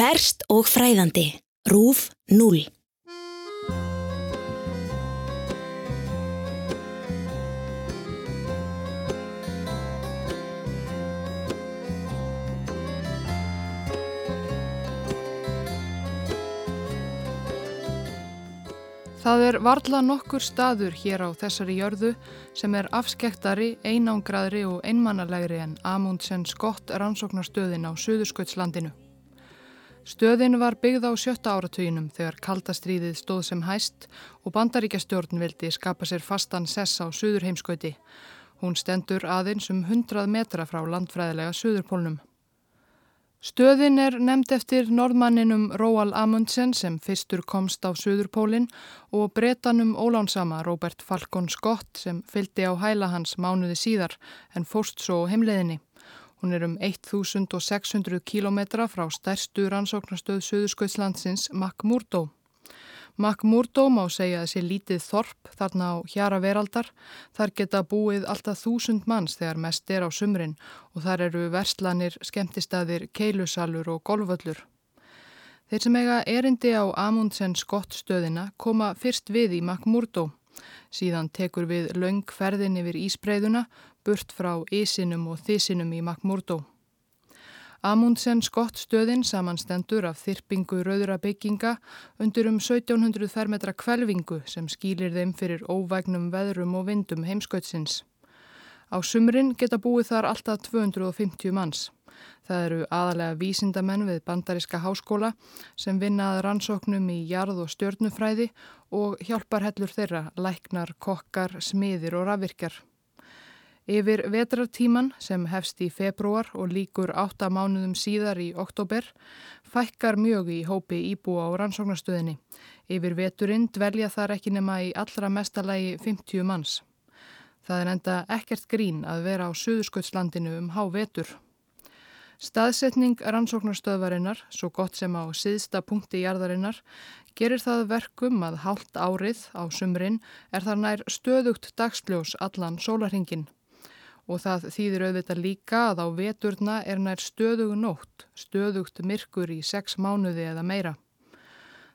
Ferst og fræðandi. Rúf 0. Það er varla nokkur staður hér á þessari jörðu sem er afskektari, einangraðri og einmannalegri en Amundsen Skott rannsóknarstöðin á Suðursköldslandinu. Stöðin var byggð á sjötta áratuginum þegar kaldastríðið stóð sem hæst og bandaríkjastjórn vildi skapa sér fastan sess á Suðurheimskauti. Hún stendur aðeins um 100 metra frá landfræðilega Suðurpólnum. Stöðin er nefnd eftir norðmanninum Róal Amundsen sem fyrstur komst á Suðurpólinn og bretanum ólánsama Robert Falcon Scott sem fyldi á hæla hans mánuði síðar en fórst svo heimleðinni. Hún er um 1600 km frá stærstu rannsóknarstöð Suðurskauðslandsins McMurdo. McMurdo má segja sé lítið þorp þarna á hjara veraldar. Þar geta búið alltaf þúsund manns þegar mest er á sumrin og þar eru verslanir, skemmtistaðir, keilusalur og golvöllur. Þeir sem eiga erindi á Amundsen skottstöðina koma fyrst við í McMurdo. Síðan tekur við laung ferðin yfir ísbreyðuna burt frá Ísinum og Þísinum í McMurdo. Amundsen skottstöðin samanstendur af þyrpingu rauðra bygginga undir um 1700 fermetra kvelvingu sem skýlir þeim fyrir óvægnum veðrum og vindum heimskautsins. Á sumrin geta búið þar alltaf 250 manns. Það eru aðalega vísindamenn við bandariska háskóla sem vinnaði rannsóknum í jarð og stjörnufræði og hjálpar hellur þeirra, læknar, kokkar, smiðir og rafvirkjar. Yfir vetrartíman sem hefst í februar og líkur átta mánuðum síðar í oktober fækkar mjög í hópi íbúa á rannsóknarstöðinni. Yfir veturinn dvelja þar ekki nema í allra mestalagi 50 manns. Það er enda ekkert grín að vera á Suðursköldslandinu um há vetur. Staðsetning rannsóknarstöðvarinnar, svo gott sem á síðsta punkti jarðarinnar, gerir það verkum að hálft árið á sumrin er þar nær stöðugt dagslljós allan sólarhingin og það þýðir auðvitað líka að á veturna er nær stöðugu nótt, stöðugt myrkur í sex mánuði eða meira.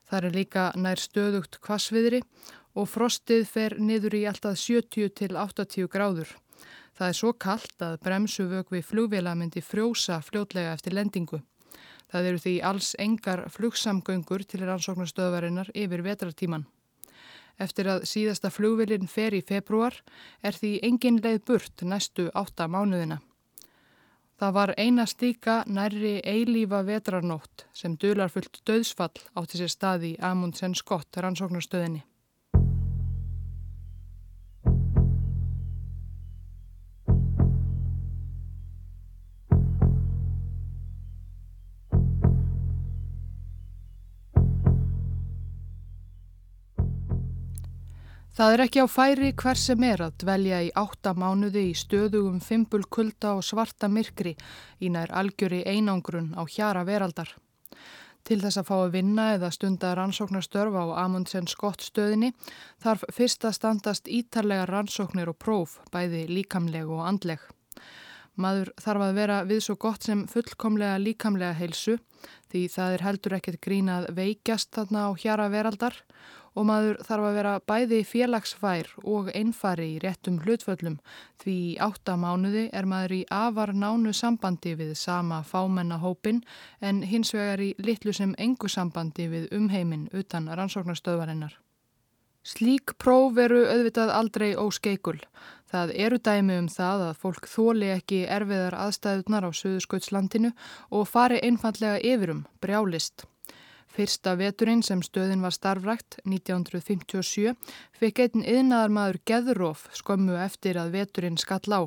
Það er líka nær stöðugt kvassviðri og frostið fer niður í alltaf 70 til 80 gráður. Það er svo kallt að bremsuvögvi flugvila myndi frjósa fljótlega eftir lendingu. Það eru því alls engar flugsamgöngur til rannsóknarstöðvarinnar yfir vetrartíman. Eftir að síðasta flugvilin fer í februar er því engin leið burt næstu átta mánuðina. Það var eina stíka nærri eilífa vetrarnótt sem dularfullt döðsfall átti sér staði í Amundsen Skott rannsóknarstöðinni. Það er ekki á færi hver sem er að dvelja í átta mánuði í stöðugum fimpul kulda og svarta myrkri í nær algjöri einangrun á hjara veraldar. Til þess að fá að vinna eða stunda rannsóknarstörf á Amundsen Skott stöðinni þarf fyrst að standast ítarlega rannsóknir og próf, bæði líkamleg og andleg. Maður þarf að vera við svo gott sem fullkomlega líkamlega heilsu því það er heldur ekkert grínað veikjast þarna á hjara veraldar og maður þarf að vera bæði félagsfær og einfari í réttum hlutföllum því í átta mánuði er maður í afar nánu sambandi við sama fámennahópin en hins vegar í litlu sem engu sambandi við umheimin utan rannsóknarstöðvarinnar. Slík próf veru auðvitað aldrei óskeikul. Það eru dæmi um það að fólk þóli ekki erfiðar aðstæðunar á Suðurskautslandinu og fari einfallega yfirum, brjálist. Fyrsta veturinn sem stöðin var starfrækt 1957 fekk einn yðnaðar maður Geðróf skömmu eftir að veturinn skall á.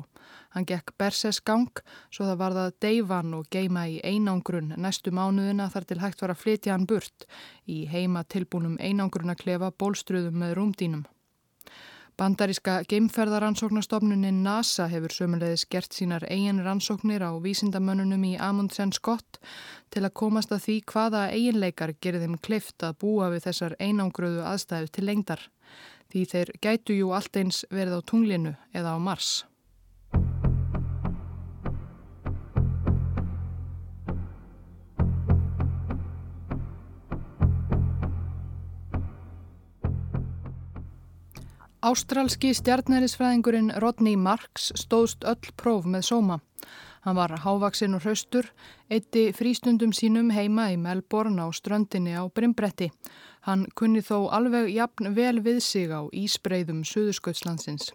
Hann gekk Berses gang svo það var það deyfan og geima í einangrun næstu mánuðina þar til hægt var að flytja hann burt í heima tilbúnum einangrun að klefa bólstruðum með rúmdínum. Bandaríska geimferðarannsóknastofnunin NASA hefur sömulegis gert sínar eigin rannsóknir á vísindamönnunum í Amundsen Skott til að komast að því hvaða eiginleikar gerir þeim kleift að búa við þessar einangröðu aðstæðu til lengdar. Því þeir gætu jú allt eins verið á tunglinu eða á Mars. Ástralski stjarnærisfræðingurinn Rodney Marks stóðst öll próf með sóma. Hann var hávaksinn og hraustur, eitti frístundum sínum heima í Melbourne á ströndinni á Brimbretti. Hann kunni þó alveg jafn vel við sig á ísbreyðum Suðursköldslandsins.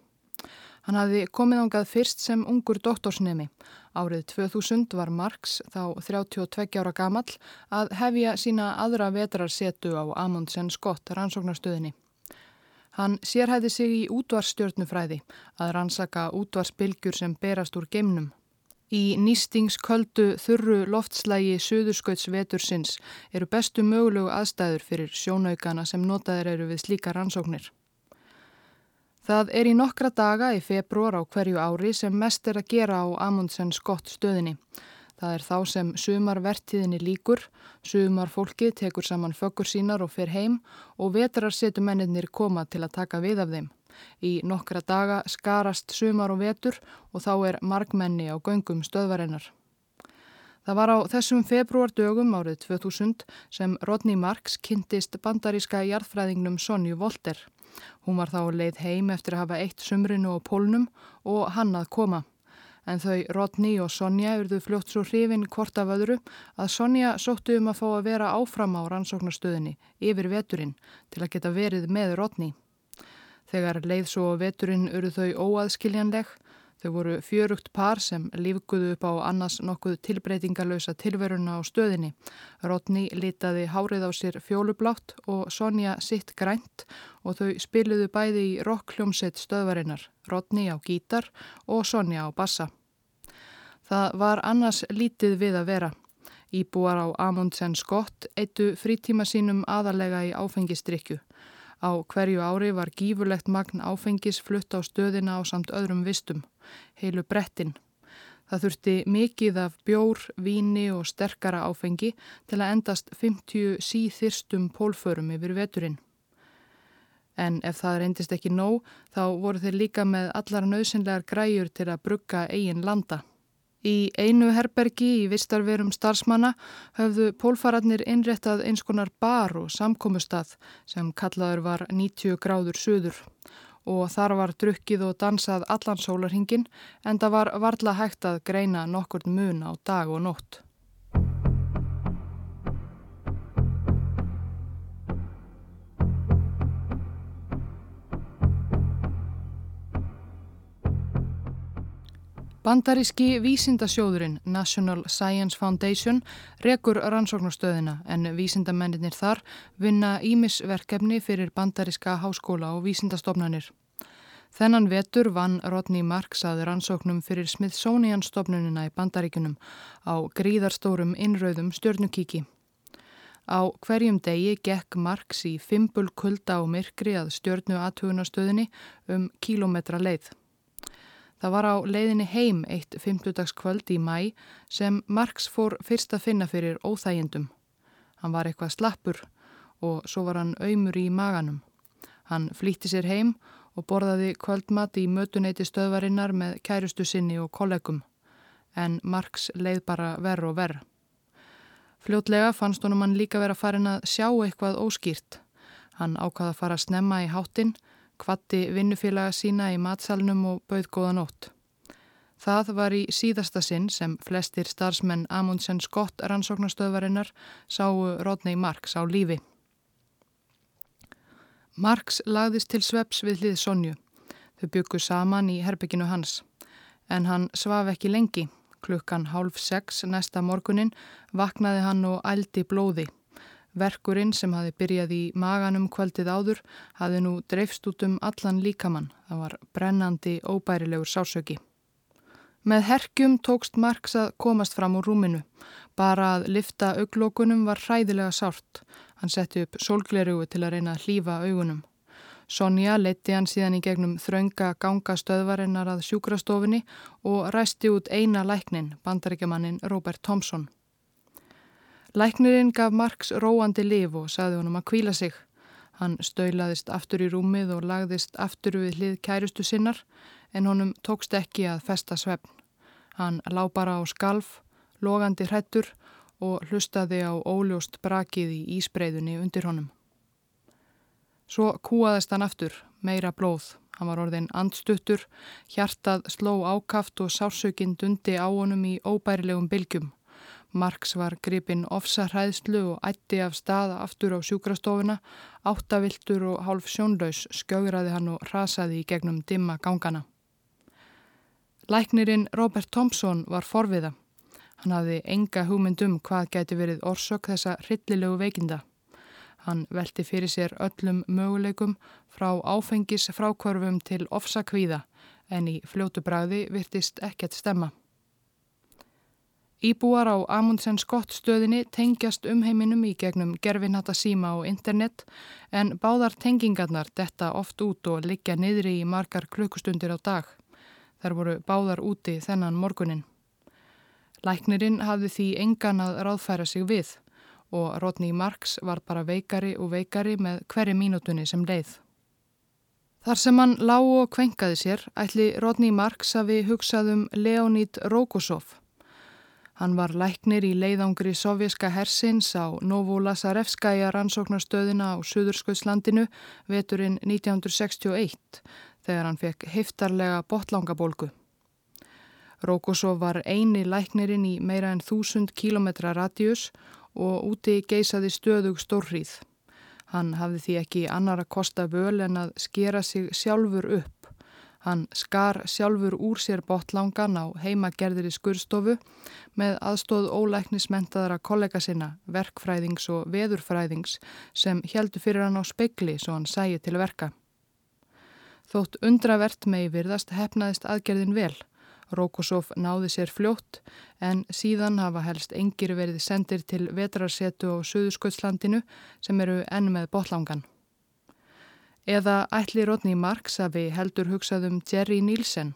Hann hafði komið ángað fyrst sem ungur doktorsnemi. Árið 2000 var Marx, þá 32 ára gamall, að hefja sína aðra vetrarsetu á Amundsen Scott rannsóknarstöðinni. Hann sérhæði sig í útvarsstjórnufræði að rannsaka útvarsbylgjur sem berast úr geimnum. Í nýstingsköldu þurru loftslægi Suðurskautsvetursins eru bestu mögulegu aðstæður fyrir sjónaukana sem notaðir eru við slíka rannsóknir. Það er í nokkra daga í februar á hverju ári sem mest er að gera á Amundsen Scott stöðinni. Það er þá sem sumarvertiðinni líkur, sumar fólki tekur saman fökkur sínar og fer heim og vetrar setu mennir koma til að taka við af þeim. Í nokkra daga skarast sumar og vetur og þá er markmenni á göngum stöðvarinnar. Það var á þessum februardögum árið 2000 sem Rodney Marks kynntist bandaríska jarðfræðingnum Sonju Volter. Hún var þá leið heim eftir að hafa eitt sumrinu og pólnum og hann að koma. En þau Rodney og Sonja urðu fljótt svo hrifin hvort af öðru að Sonja sóttu um að fá að vera áfram á rannsóknarstöðinni yfir veturinn til að geta verið með Rodney. Þegar leið svo veturinn urðu þau óaðskiljanleg Þau voru fjörugt par sem lífguðu upp á annars nokkuð tilbreytingalösa tilveruna á stöðinni. Rodni litaði hárið á sér fjólublátt og Sonja sitt grænt og þau spiliðu bæði í rockljómsett stöðvarinnar, Rodni á gítar og Sonja á bassa. Það var annars lítið við að vera. Íbúar á Amundsen Scott eittu frítíma sínum aðalega í áfengistrykju. Á hverju ári var gífurlegt magn áfengis flutt á stöðina á samt öðrum vistum heilu brettin. Það þurfti mikið af bjór, víni og sterkara áfengi til að endast 50 síþyrstum pólförum yfir veturinn. En ef það reyndist ekki nóg, þá voru þeir líka með allar nöðsynlegar græjur til að brugga eigin landa. Í einu herbergi í vistarverum starfsmanna höfðu pólfararnir innréttað eins konar bar og samkómustad sem kallaður var 90 gráður söður og þar var drukkið og dansað allan sólarhingin en það var varla hægt að greina nokkur mun á dag og nótt. Bandaríski vísindasjóðurinn National Science Foundation rekur rannsóknarstöðina en vísindamennir þar vinna ímisverkefni fyrir bandaríska háskóla og vísindastofnanir. Þennan vetur vann Rodney Marks að rannsóknum fyrir Smithsonian stofnunina í bandaríkunum á gríðarstórum innrauðum stjörnukíki. Á hverjum degi gekk Marks í fimbul kulda og myrkri að stjörnu aðtugunastöðinni um kílometra leið. Það var á leiðinni heim eitt fymtudagskvöld í mæ sem Marx fór fyrst að finna fyrir óþægindum. Hann var eitthvað slappur og svo var hann auðmur í maganum. Hann flýtti sér heim og borðaði kvöldmat í mötuneyti stöðvarinnar með kærustu sinni og kollegum. En Marx leið bara verð og verð. Fljótlega fannst honum hann líka verið að farin að sjá eitthvað óskýrt. Hann ákvaða að fara að snemma í hátinn kvatti vinnufélaga sína í matsalnum og bauð góða nótt. Það var í síðasta sinn sem flestir starfsmenn Amundsen Scott rannsóknarstöðvarinnar sáu Rodney Marks á lífi. Marks lagðist til sveps við hlið Sonju. Þau byggu saman í herbygginu hans. En hann svaf ekki lengi. Klukkan hálf sex næsta morgunin vaknaði hann og ældi blóði. Verkurinn sem hafi byrjað í maganum kvöldið áður hafi nú dreifst út um allan líkamann. Það var brennandi, óbærilegur sásöki. Með herkjum tókst Marks að komast fram úr rúminu. Bara að lifta auglókunum var hræðilega sárt. Hann setti upp sólglerugu til að reyna að hlýfa augunum. Sonja leti hann síðan í gegnum þraunga ganga stöðvarinnar að sjúkrastofinni og ræsti út eina læknin, bandaríkjamannin Robert Thompson. Læknirinn gaf Marks róandi liv og saði honum að kvíla sig. Hann stöylaðist aftur í rúmið og lagðist aftur við hlið kærustu sinnar en honum tókst ekki að festa svefn. Hann lá bara á skalf, logandi hrettur og hlustaði á óljóst brakið í ísbreyðunni undir honum. Svo kúaðist hann aftur, meira blóð. Hann var orðin andstuttur, hjartað sló ákaft og sársökinn dundi á honum í óbærilegum bylgjum. Marks var gripinn ofsarhæðslu og ætti af staða aftur á sjúkrastofuna, áttaviltur og hálf sjónlaus skjögraði hann og rasaði í gegnum dimma gangana. Læknirinn Robert Thompson var forviða. Hann hafði enga hugmyndum hvað gæti verið orsök þessa hryllilegu veikinda. Hann velti fyrir sér öllum möguleikum frá áfengis frákvörfum til ofsakvíða en í fljótu bræði virtist ekkert stemma. Íbúar á Amundsen Scott stöðinni tengjast umheiminum í gegnum gerfinhata síma og internet en báðar tengingarnar detta oft út og liggja niðri í margar klukkustundir á dag. Þar voru báðar úti þennan morgunin. Læknirinn hafði því engan að ráðfæra sig við og Rodney Marks var bara veikari og veikari með hverju mínutunni sem leið. Þar sem hann lág og kvenkaði sér ætli Rodney Marks að við hugsaðum Leonid Rogosov. Hann var læknir í leiðangri sovjerska hersins á Novolasarevskaja rannsóknarstöðina á Suðurskauðslandinu veturinn 1961 þegar hann fekk heftarlega botlangabólgu. Rogosov var eini læknirinn í meira en þúsund kílometra radíus og úti geisaði stöðug stórrýð. Hann hafði því ekki annar að kosta völ en að skera sig sjálfur upp. Hann skar sjálfur úr sér botlangan á heimagerðir í skurstofu með aðstóð ólæknismentaðara kollega sinna, verkfræðings og veðurfræðings sem heldu fyrir hann á speikli svo hann sæi til verka. Þótt undravert megi virðast hefnaðist aðgerðin vel Rókosóf náði sér fljótt en síðan hafa helst engir verið sendir til vetrarsetu á Suðursköldslandinu sem eru enn með botlangan. Eða ætli Rodney Marks hafi heldur hugsað um Jerry Nielsen.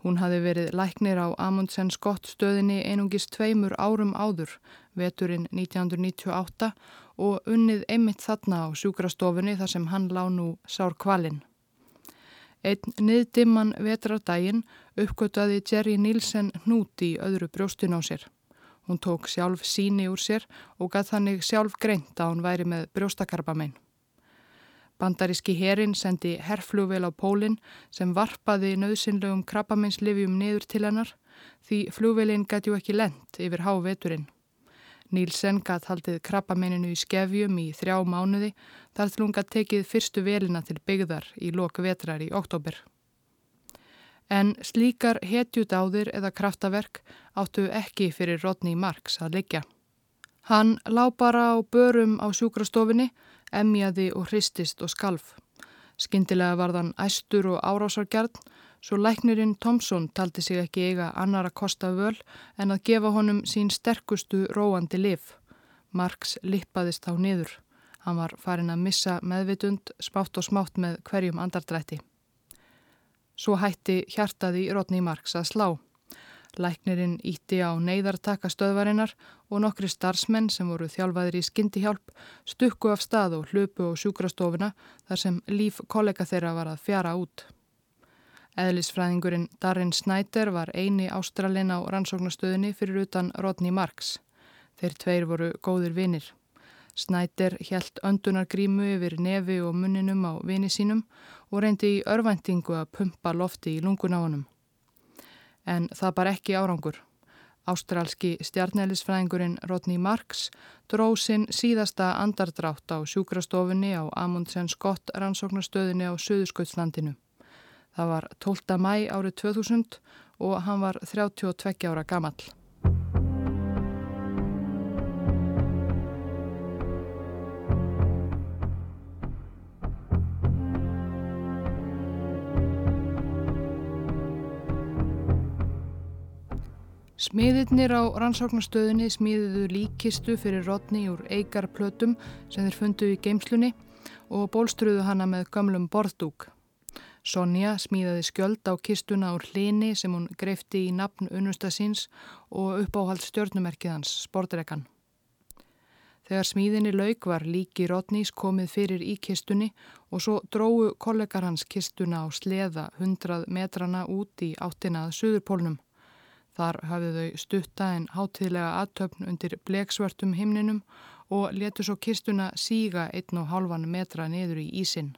Hún hafi verið læknir á Amundsen Scott stöðinni einungis tveimur árum áður, veturinn 1998 og unnið einmitt þarna á sjúkrastofunni þar sem hann lá nú sár kvalinn. Einn niðdimman vetrardaginn uppgöttaði Jerry Nielsen hnút í öðru brjóstun á sér. Hún tók sjálf síni úr sér og gæð þannig sjálf greint að hún væri með brjóstakarbamein. Bandaríski herin sendi herrflugvel á pólinn sem varpaði nöðsynlegum krabbameinslifjum niður til hennar því flugvelin gæti ekki lent yfir háveturinn. Nílsen gætt haldið krabbameininu í skefjum í þrjá mánuði þar til hún gætt tekið fyrstu velina til byggðar í loku vetrar í oktober. En slíkar hetjudáðir eða kraftaverk áttu ekki fyrir Rodney Marks að liggja. Hann lá bara á börum á sjúkrastofinni, emjaði og hristist og skalf. Skindilega var þann æstur og árásargjarn Svo læknirinn Tomsson taldi sig ekki eiga annar að kosta völ en að gefa honum sín sterkustu róandi lif. Marx lippaðist á niður. Hann var farin að missa meðvitund, spátt og smátt með hverjum andardrætti. Svo hætti hjartaði Rodney Marx að slá. Læknirinn ítti á neyðartaka stöðvarinnar og nokkri starfsmenn sem voru þjálfaðir í skyndihjálp stukku af stað og hlupu á sjúkrastofuna þar sem líf kollega þeirra var að fjara út. Eðlisfræðingurinn Darren Snyder var eini ástralin á rannsóknastöðinni fyrir utan Rodney Marks. Þeir tveir voru góðir vinir. Snyder helt öndunargrímu yfir nefi og munninum á vini sínum og reyndi í örvæntingu að pumpa lofti í lungun á honum. En það bar ekki árangur. Ástralski stjarnælisfræðingurinn Rodney Marks dró sinn síðasta andardrátt á sjúkrastofunni á Amundsen Scott rannsóknastöðinni á Suðursköldslandinu. Það var 12. mæ árið 2000 og hann var 32 ára gamall. Smiðirnir á rannsóknarstöðinni smíðiðu líkistu fyrir rodni úr eigarplötum sem þeir fundu í geimslunni og bólstruðu hana með gamlum borðdúk. Sonja smíðaði skjöld á kistuna úr hlini sem hún greifti í nafn unnustasins og uppáhald stjórnumerkið hans, sportrekan. Þegar smíðinni lauk var líki Rodnís komið fyrir í kistunni og svo dróðu kollegar hans kistuna á sleða hundrað metrana út í áttinað Suðurpólnum. Þar hafið þau stutta en hátíðlega aðtöfn undir bleksvörtum himninum og letu svo kistuna síga einn og halvan metra niður í ísinn.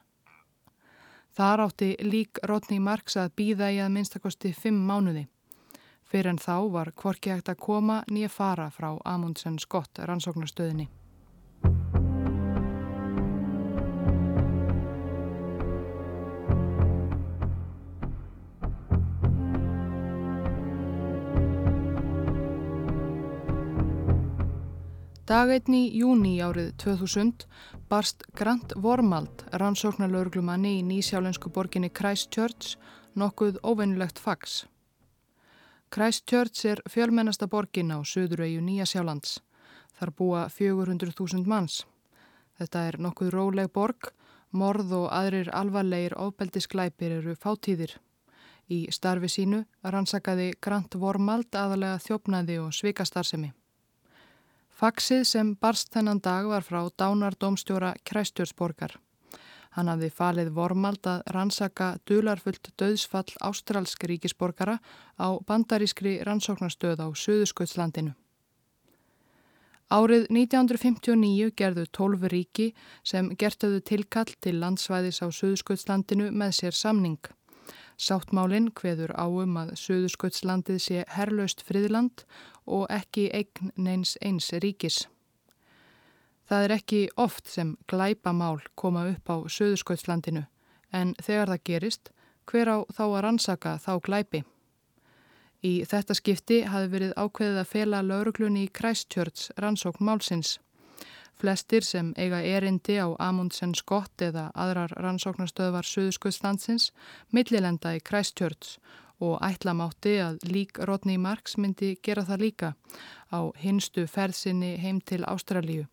Þar átti lík Rodney Marks að býða í að minnstakosti fimm mánuði. Fyrir en þá var kvorki hægt að koma nýja fara frá Amundsen Scott rannsóknarstöðinni. Dagveitni í júni árið 2000 barst Grant Wormald, rannsóknarlaurglumanni í nýsjálensku borginni Christchurch, nokkuð óvennulegt fags. Christchurch er fjölmennasta borgin á söðurauju Nýjasjálands. Þar búa 400.000 manns. Þetta er nokkuð róleg borg, morð og aðrir alvarlegir ofbeldisglæpir eru fátíðir. Í starfi sínu rannsakaði Grant Wormald aðalega þjófnaði og svikastarsemi. Faksið sem barst þennan dag var frá dánardómstjóra Kræstjórnsborgar. Hann hafði falið vormald að rannsaka dularfullt döðsfall ástralsk ríkisborgara á bandarískri rannsóknarstöð á Suðuskautslandinu. Árið 1959 gerðu tólfu ríki sem gertuðu tilkall til landsvæðis á Suðuskautslandinu með sér samning. Sáttmálinn hveður áum að Suðuskautslandið sé herlaust friðland og ekki eign neins eins ríkis. Það er ekki oft sem glæpamál koma upp á Suðuskautslandinu en þegar það gerist, hver á þá að rannsaka þá glæpi? Í þetta skipti hafi verið ákveðið að fela lauruglunni í Christchurch rannsókn málsins. Flestir sem eiga erindi á Amundsen Scott eða aðrar rannsóknarstöðvar Suðuskautslandsins millilenda í Christchurch og ætlamátti að lík Rodney Marks myndi gera það líka á hinstu ferðsynni heim til Ástralíu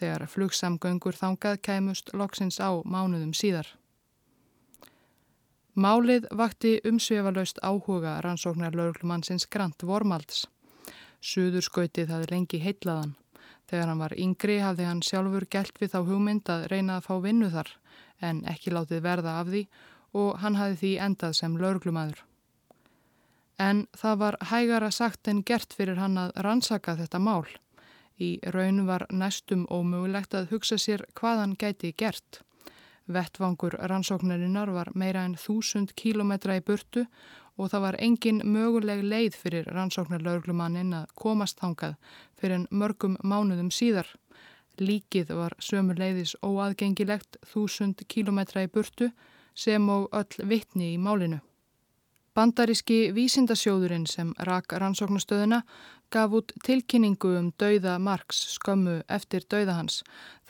þegar flugsamgöngur þangað kæmust loksins á mánuðum síðar. Málið vakti umsvefalaust áhuga rannsóknar lauruglumannsins Grant Vormalds. Suðurskautið hafði lengi heitlaðan. Þegar hann var yngri hafði hann sjálfur gælt við þá hugmynd að reyna að fá vinnu þar en ekki látið verða af því og hann hafði því endað sem lauruglumadur. En það var hægara sagt en gert fyrir hann að rannsaka þetta mál. Í raun var næstum ómögulegt að hugsa sér hvað hann gæti gert. Vettvangur rannsóknarinnar var meira en þúsund kílometra í burtu og það var engin möguleg leið fyrir rannsóknarlauglumannin að komast þangað fyrir en mörgum mánuðum síðar. Líkið var sömu leiðis óaðgengilegt þúsund kílometra í burtu sem og öll vittni í málinu. Bandaríski vísindasjóðurinn sem rak rannsóknastöðuna gaf út tilkynningu um dauða Marx skömmu eftir dauða hans.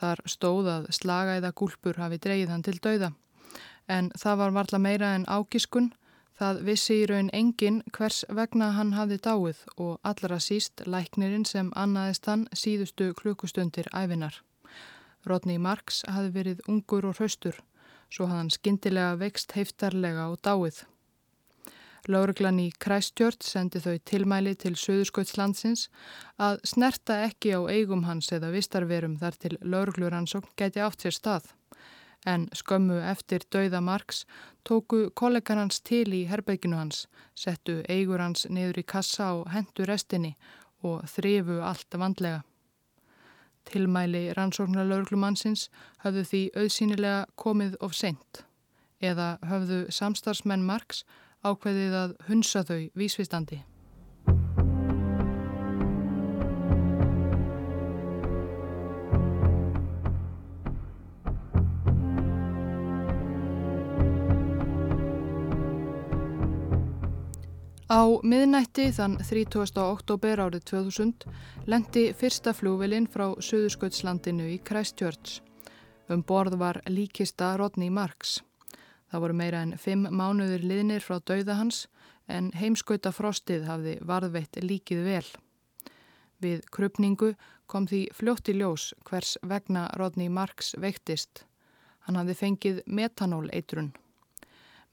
Þar stóð að slagæða gúlpur hafi dreyið hann til dauða. En það var varla meira en ágiskun. Það vissi í raun engin hvers vegna hann hafi dáið og allra síst læknirinn sem annaðist hann síðustu klukkustundir æfinar. Rodney Marx hafi verið ungur og hraustur, svo hafði hann skindilega vext heiftarlega og dáið. Láreglan í Christchurch sendi þau tilmæli til Suðurskautslandsins að snerta ekki á eigum hans eða vistarverum þar til laurugluransókn geti átt sér stað. En skömmu eftir dauða Marks tóku kollegan hans til í herbeiginu hans, settu eigur hans niður í kassa og hendu restinni og þrifu allt vandlega. Tilmæli rannsóknar lauruglumannsins höfðu því auðsýnilega komið of seint eða höfðu samstarfsmenn Marks ákveðið að hunsa þau vísvistandi. Á miðnætti þann 30. oktober árið 2000 lendi fyrsta flúvelin frá Suðursköldslandinu í Christchurch. Um borð var líkista Rodney Marks. Það voru meira en fimm mánuður liðnir frá dauða hans en heimskauta frostið hafði varðveitt líkið vel. Við krupningu kom því fljótt í ljós hvers vegna Rodney Marks veiktist. Hann hafði fengið metanól eitrun.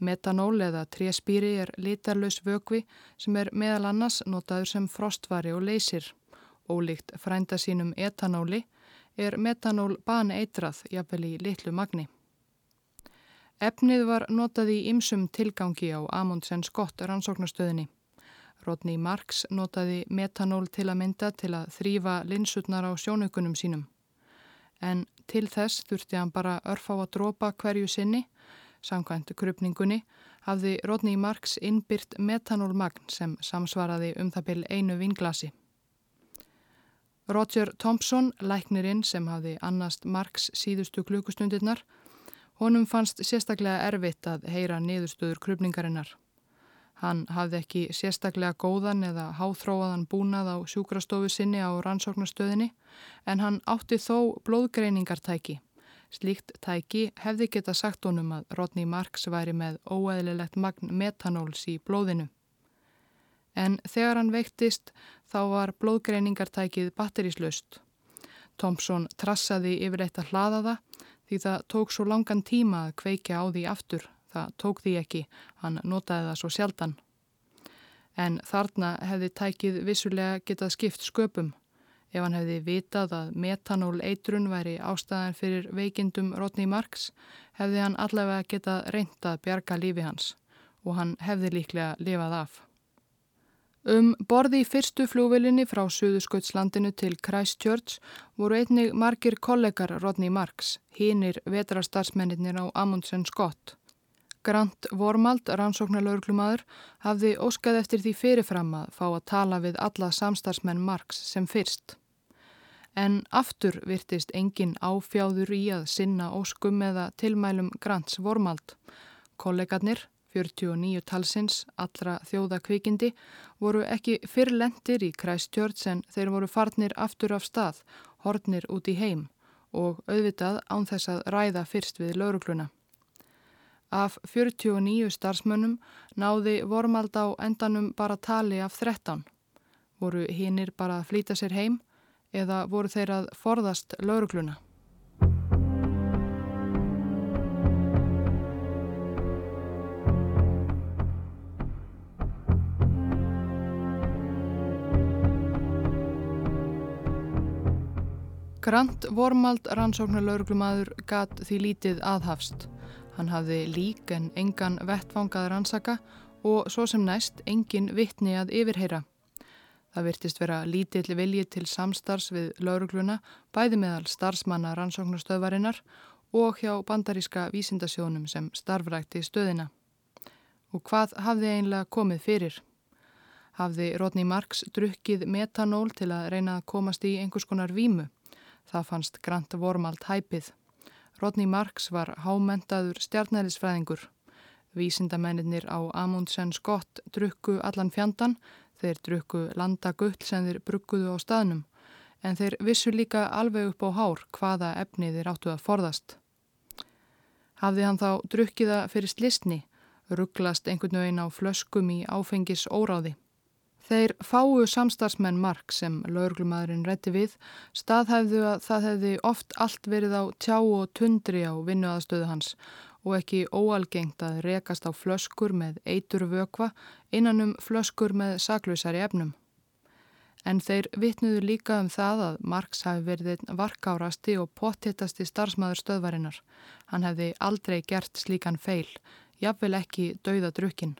Metanól eða tréspýri er litarlaus vögvi sem er meðal annars notaður sem frostvari og leysir. Ólíkt frænda sínum etanóli er metanól baneitrað jafnvel í litlu magni. Efnið var notað í ymsum tilgangi á Amundsen Scott rannsóknastöðinni. Rodney Marks notaði metanól til að mynda til að þrýfa linsutnar á sjónaukunum sínum. En til þess þurfti hann bara örfá að drópa hverju sinni Samkvæmt krupningunni hafði Rodney Marks innbyrt metanólmagn sem samsvaraði um það byl einu vinglasi. Roger Thompson, læknirinn sem hafði annast Marks síðustu klukkustundirnar, honum fannst sérstaklega erfitt að heyra niðurstöður krupningarinnar. Hann hafði ekki sérstaklega góðan eða háþróaðan búnað á sjúkrastofu sinni á rannsóknastöðinni en hann átti þó blóðgreiningartæki. Slíkt tæki hefði geta sagt honum að Rodney Marks væri með óæðilegt magn metanóls í blóðinu. En þegar hann veiktist þá var blóðgreiningartækið batteríslaust. Thompson trassaði yfirleitt að hlaða það því það tók svo langan tíma að kveika á því aftur Það tók því ekki, hann notaði það svo sjaldan. En þarna hefði tækið vissulega getað skipt sköpum. Ef hann hefði vitað að metanól eitrun væri ástæðan fyrir veikindum Rodney Marks, hefði hann allavega getað reyndað bjarga lífi hans og hann hefði líklega lifað af. Um borði í fyrstu flúvilinni frá Suðuskautslandinu til Christchurch voru einnig margir kollegar Rodney Marks, hínir vetrastarsmennir á Amundsen Scott. Grant Vormald, rannsóknarlaurglumadur, hafði óskað eftir því fyrirfram að fá að tala við alla samstarfsmenn Marx sem fyrst. En aftur virtist engin áfjáður í að sinna óskum eða tilmælum Grants Vormald. Kollegarnir, 49 talsins, allra þjóðakvikindi, voru ekki fyrrlendir í Christchurch en þeir voru farnir aftur af stað, hornir út í heim og auðvitað án þess að ræða fyrst við laurugluna. Af 49 starfsmönnum náði vormald á endanum bara tali af 13. Voru hinnir bara að flýta sér heim eða voru þeir að forðast laurugluna? Grant Vormald rannsóknar lauruglumadur gatt því lítið aðhafst. Hann hafði lík en engan vettfangaður ansaka og svo sem næst engin vittni að yfirheyra. Það virtist vera lítill vilji til samstars við laurugluna bæði meðal starfsmanna rannsóknarstöðvarinnar og hjá bandaríska vísindasjónum sem starfrækti stöðina. Og hvað hafði einlega komið fyrir? Hafði Rodney Marks drukkið metanól til að reyna að komast í einhvers konar vímu? Það fannst Grant Vormald hæpið. Rodney Marks var hámentaður stjarnælisfræðingur. Vísindamennir á Amundsen Scott drukku allan fjandan, þeir drukku landagull sem þeir brugguðu á staðnum, en þeir vissu líka alveg upp á hár hvaða efni þeir áttu að forðast. Hafði hann þá drukkiða fyrir slistni, rugglast einhvern veginn á flöskum í áfengis óráði. Þeir fáu samstarfsmenn Mark sem laurglumadurinn rétti við staðhæfðu að það hefði oft allt verið á tjá og tundri á vinnuaðstöðu hans og ekki óalgengt að rekast á flöskur með eitur vökva innan um flöskur með saklausari efnum. En þeir vitnuðu líka um það að Marks hafi verið varkárasti og pottittasti starfsmæður stöðvarinnar. Hann hefði aldrei gert slíkan feil, jafnvel ekki dauða drukkinn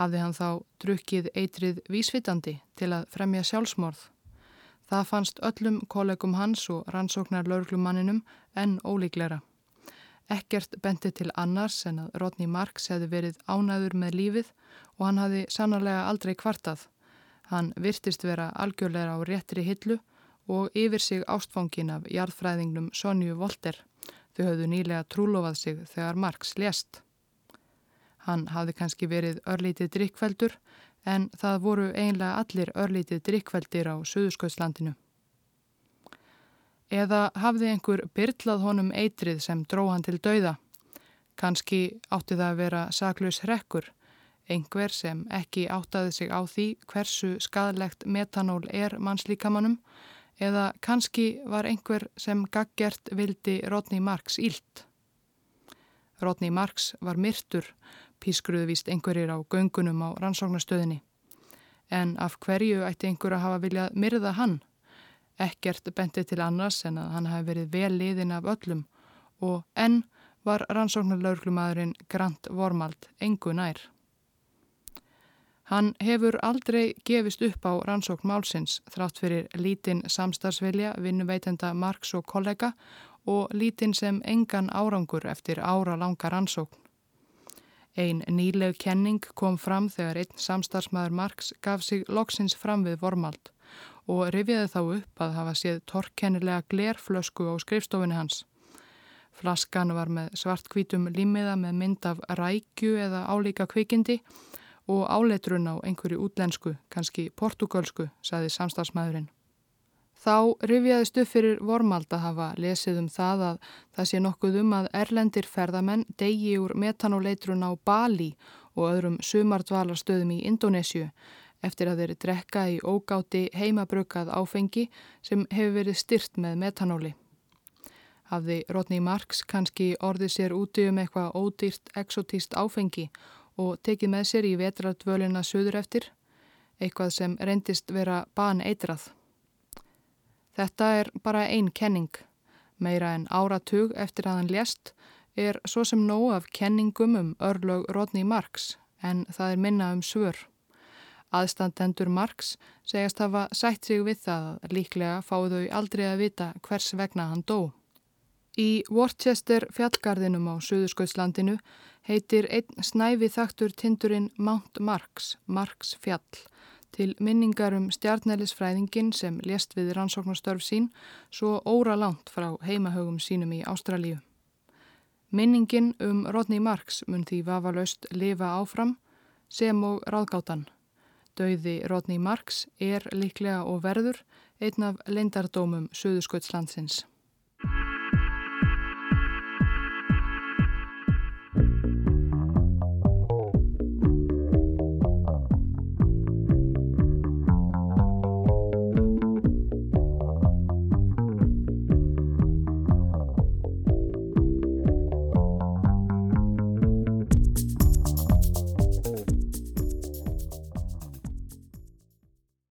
hafði hann þá drukkið eitrið vísvitandi til að fremja sjálfsmorð. Það fannst öllum kollegum hans og rannsóknar laurglumanninum en ólíklera. Ekkert benti til annars en að Rodney Marks hefði verið ánæður með lífið og hann hafði sannarlega aldrei kvartað. Hann virtist vera algjörlega á réttri hillu og yfir sig ástfangin af jarðfræðingnum Sonju Volter. Þau höfðu nýlega trúlofað sig þegar Marks lést. Hann hafði kannski verið örlítið drikkveldur en það voru einlega allir örlítið drikkveldir á Suðurskautslandinu. Eða hafði einhver byrlað honum eitrið sem dró hann til dauða. Kannski átti það að vera saklaus hrekkur, einhver sem ekki áttaði sig á því hversu skadlegt metanól er mannslíkamannum eða kannski var einhver sem gaggjert vildi Rodney Marks ílt. Rodney Marks var myrtur pískruðu víst einhverjir á göngunum á rannsóknastöðinni. En af hverju ætti einhver að hafa viljað myrða hann? Ekkert benti til annars en að hann hafi verið vel liðin af öllum og enn var rannsóknarlaurglumadurinn Grant Vormald engu nær. Hann hefur aldrei gefist upp á rannsókn málsins þrátt fyrir lítinn samstagsvilja vinnuveitenda Marks og kollega og lítinn sem engan árangur eftir ára langa rannsókn. Ein nýleg kenning kom fram þegar einn samstarfsmæður Marx gaf sig loksins fram við vormald og rifjaði þá upp að hafa séð torkennilega glerflösku á skrifstofinni hans. Flaskan var með svartkvítum límiða með mynd af rækju eða álíka kvikindi og áleitrun á einhverju útlensku, kannski portugalsku, saði samstagsmæðurinn. Þá rifjaðist upp fyrir vormald að hafa lesið um það að það sé nokkuð um að erlendir ferðamenn degi úr metanuleitrun á Bali og öðrum sumardvalarstöðum í Indonésiu eftir að þeirri drekka í ógáti heimabrukkað áfengi sem hefur verið styrt með metanóli. Hafði Rodney Marks kannski orðið sér úti um eitthvað ódýrt exotíst áfengi og tekið með sér í vetrardvölina söður eftir, eitthvað sem reyndist vera ban eitrað. Þetta er bara einn kenning. Meira en áratug eftir að hann lést er svo sem nóg af kenningum um örlög Rodney Marks en það er minna um svör. Aðstandendur Marx segast hafa sætt sig við það að líklega fáu þau aldrei að vita hvers vegna hann dó. Í Worcester fjallgarðinum á Suðurskautslandinu heitir einn snæfi þaktur tindurinn Mount Marx, Marx fjall, til minningar um stjarnælisfræðingin sem lést við rannsóknarstörf sín svo óra langt frá heimahögum sínum í Ástralíu. Minningin um Rodney Marx mun því vafalaust lifa áfram sem og ráðgáttan. Dauði Rodney Marks er líklega og verður einn af leindardómum Suðursköldslandsins.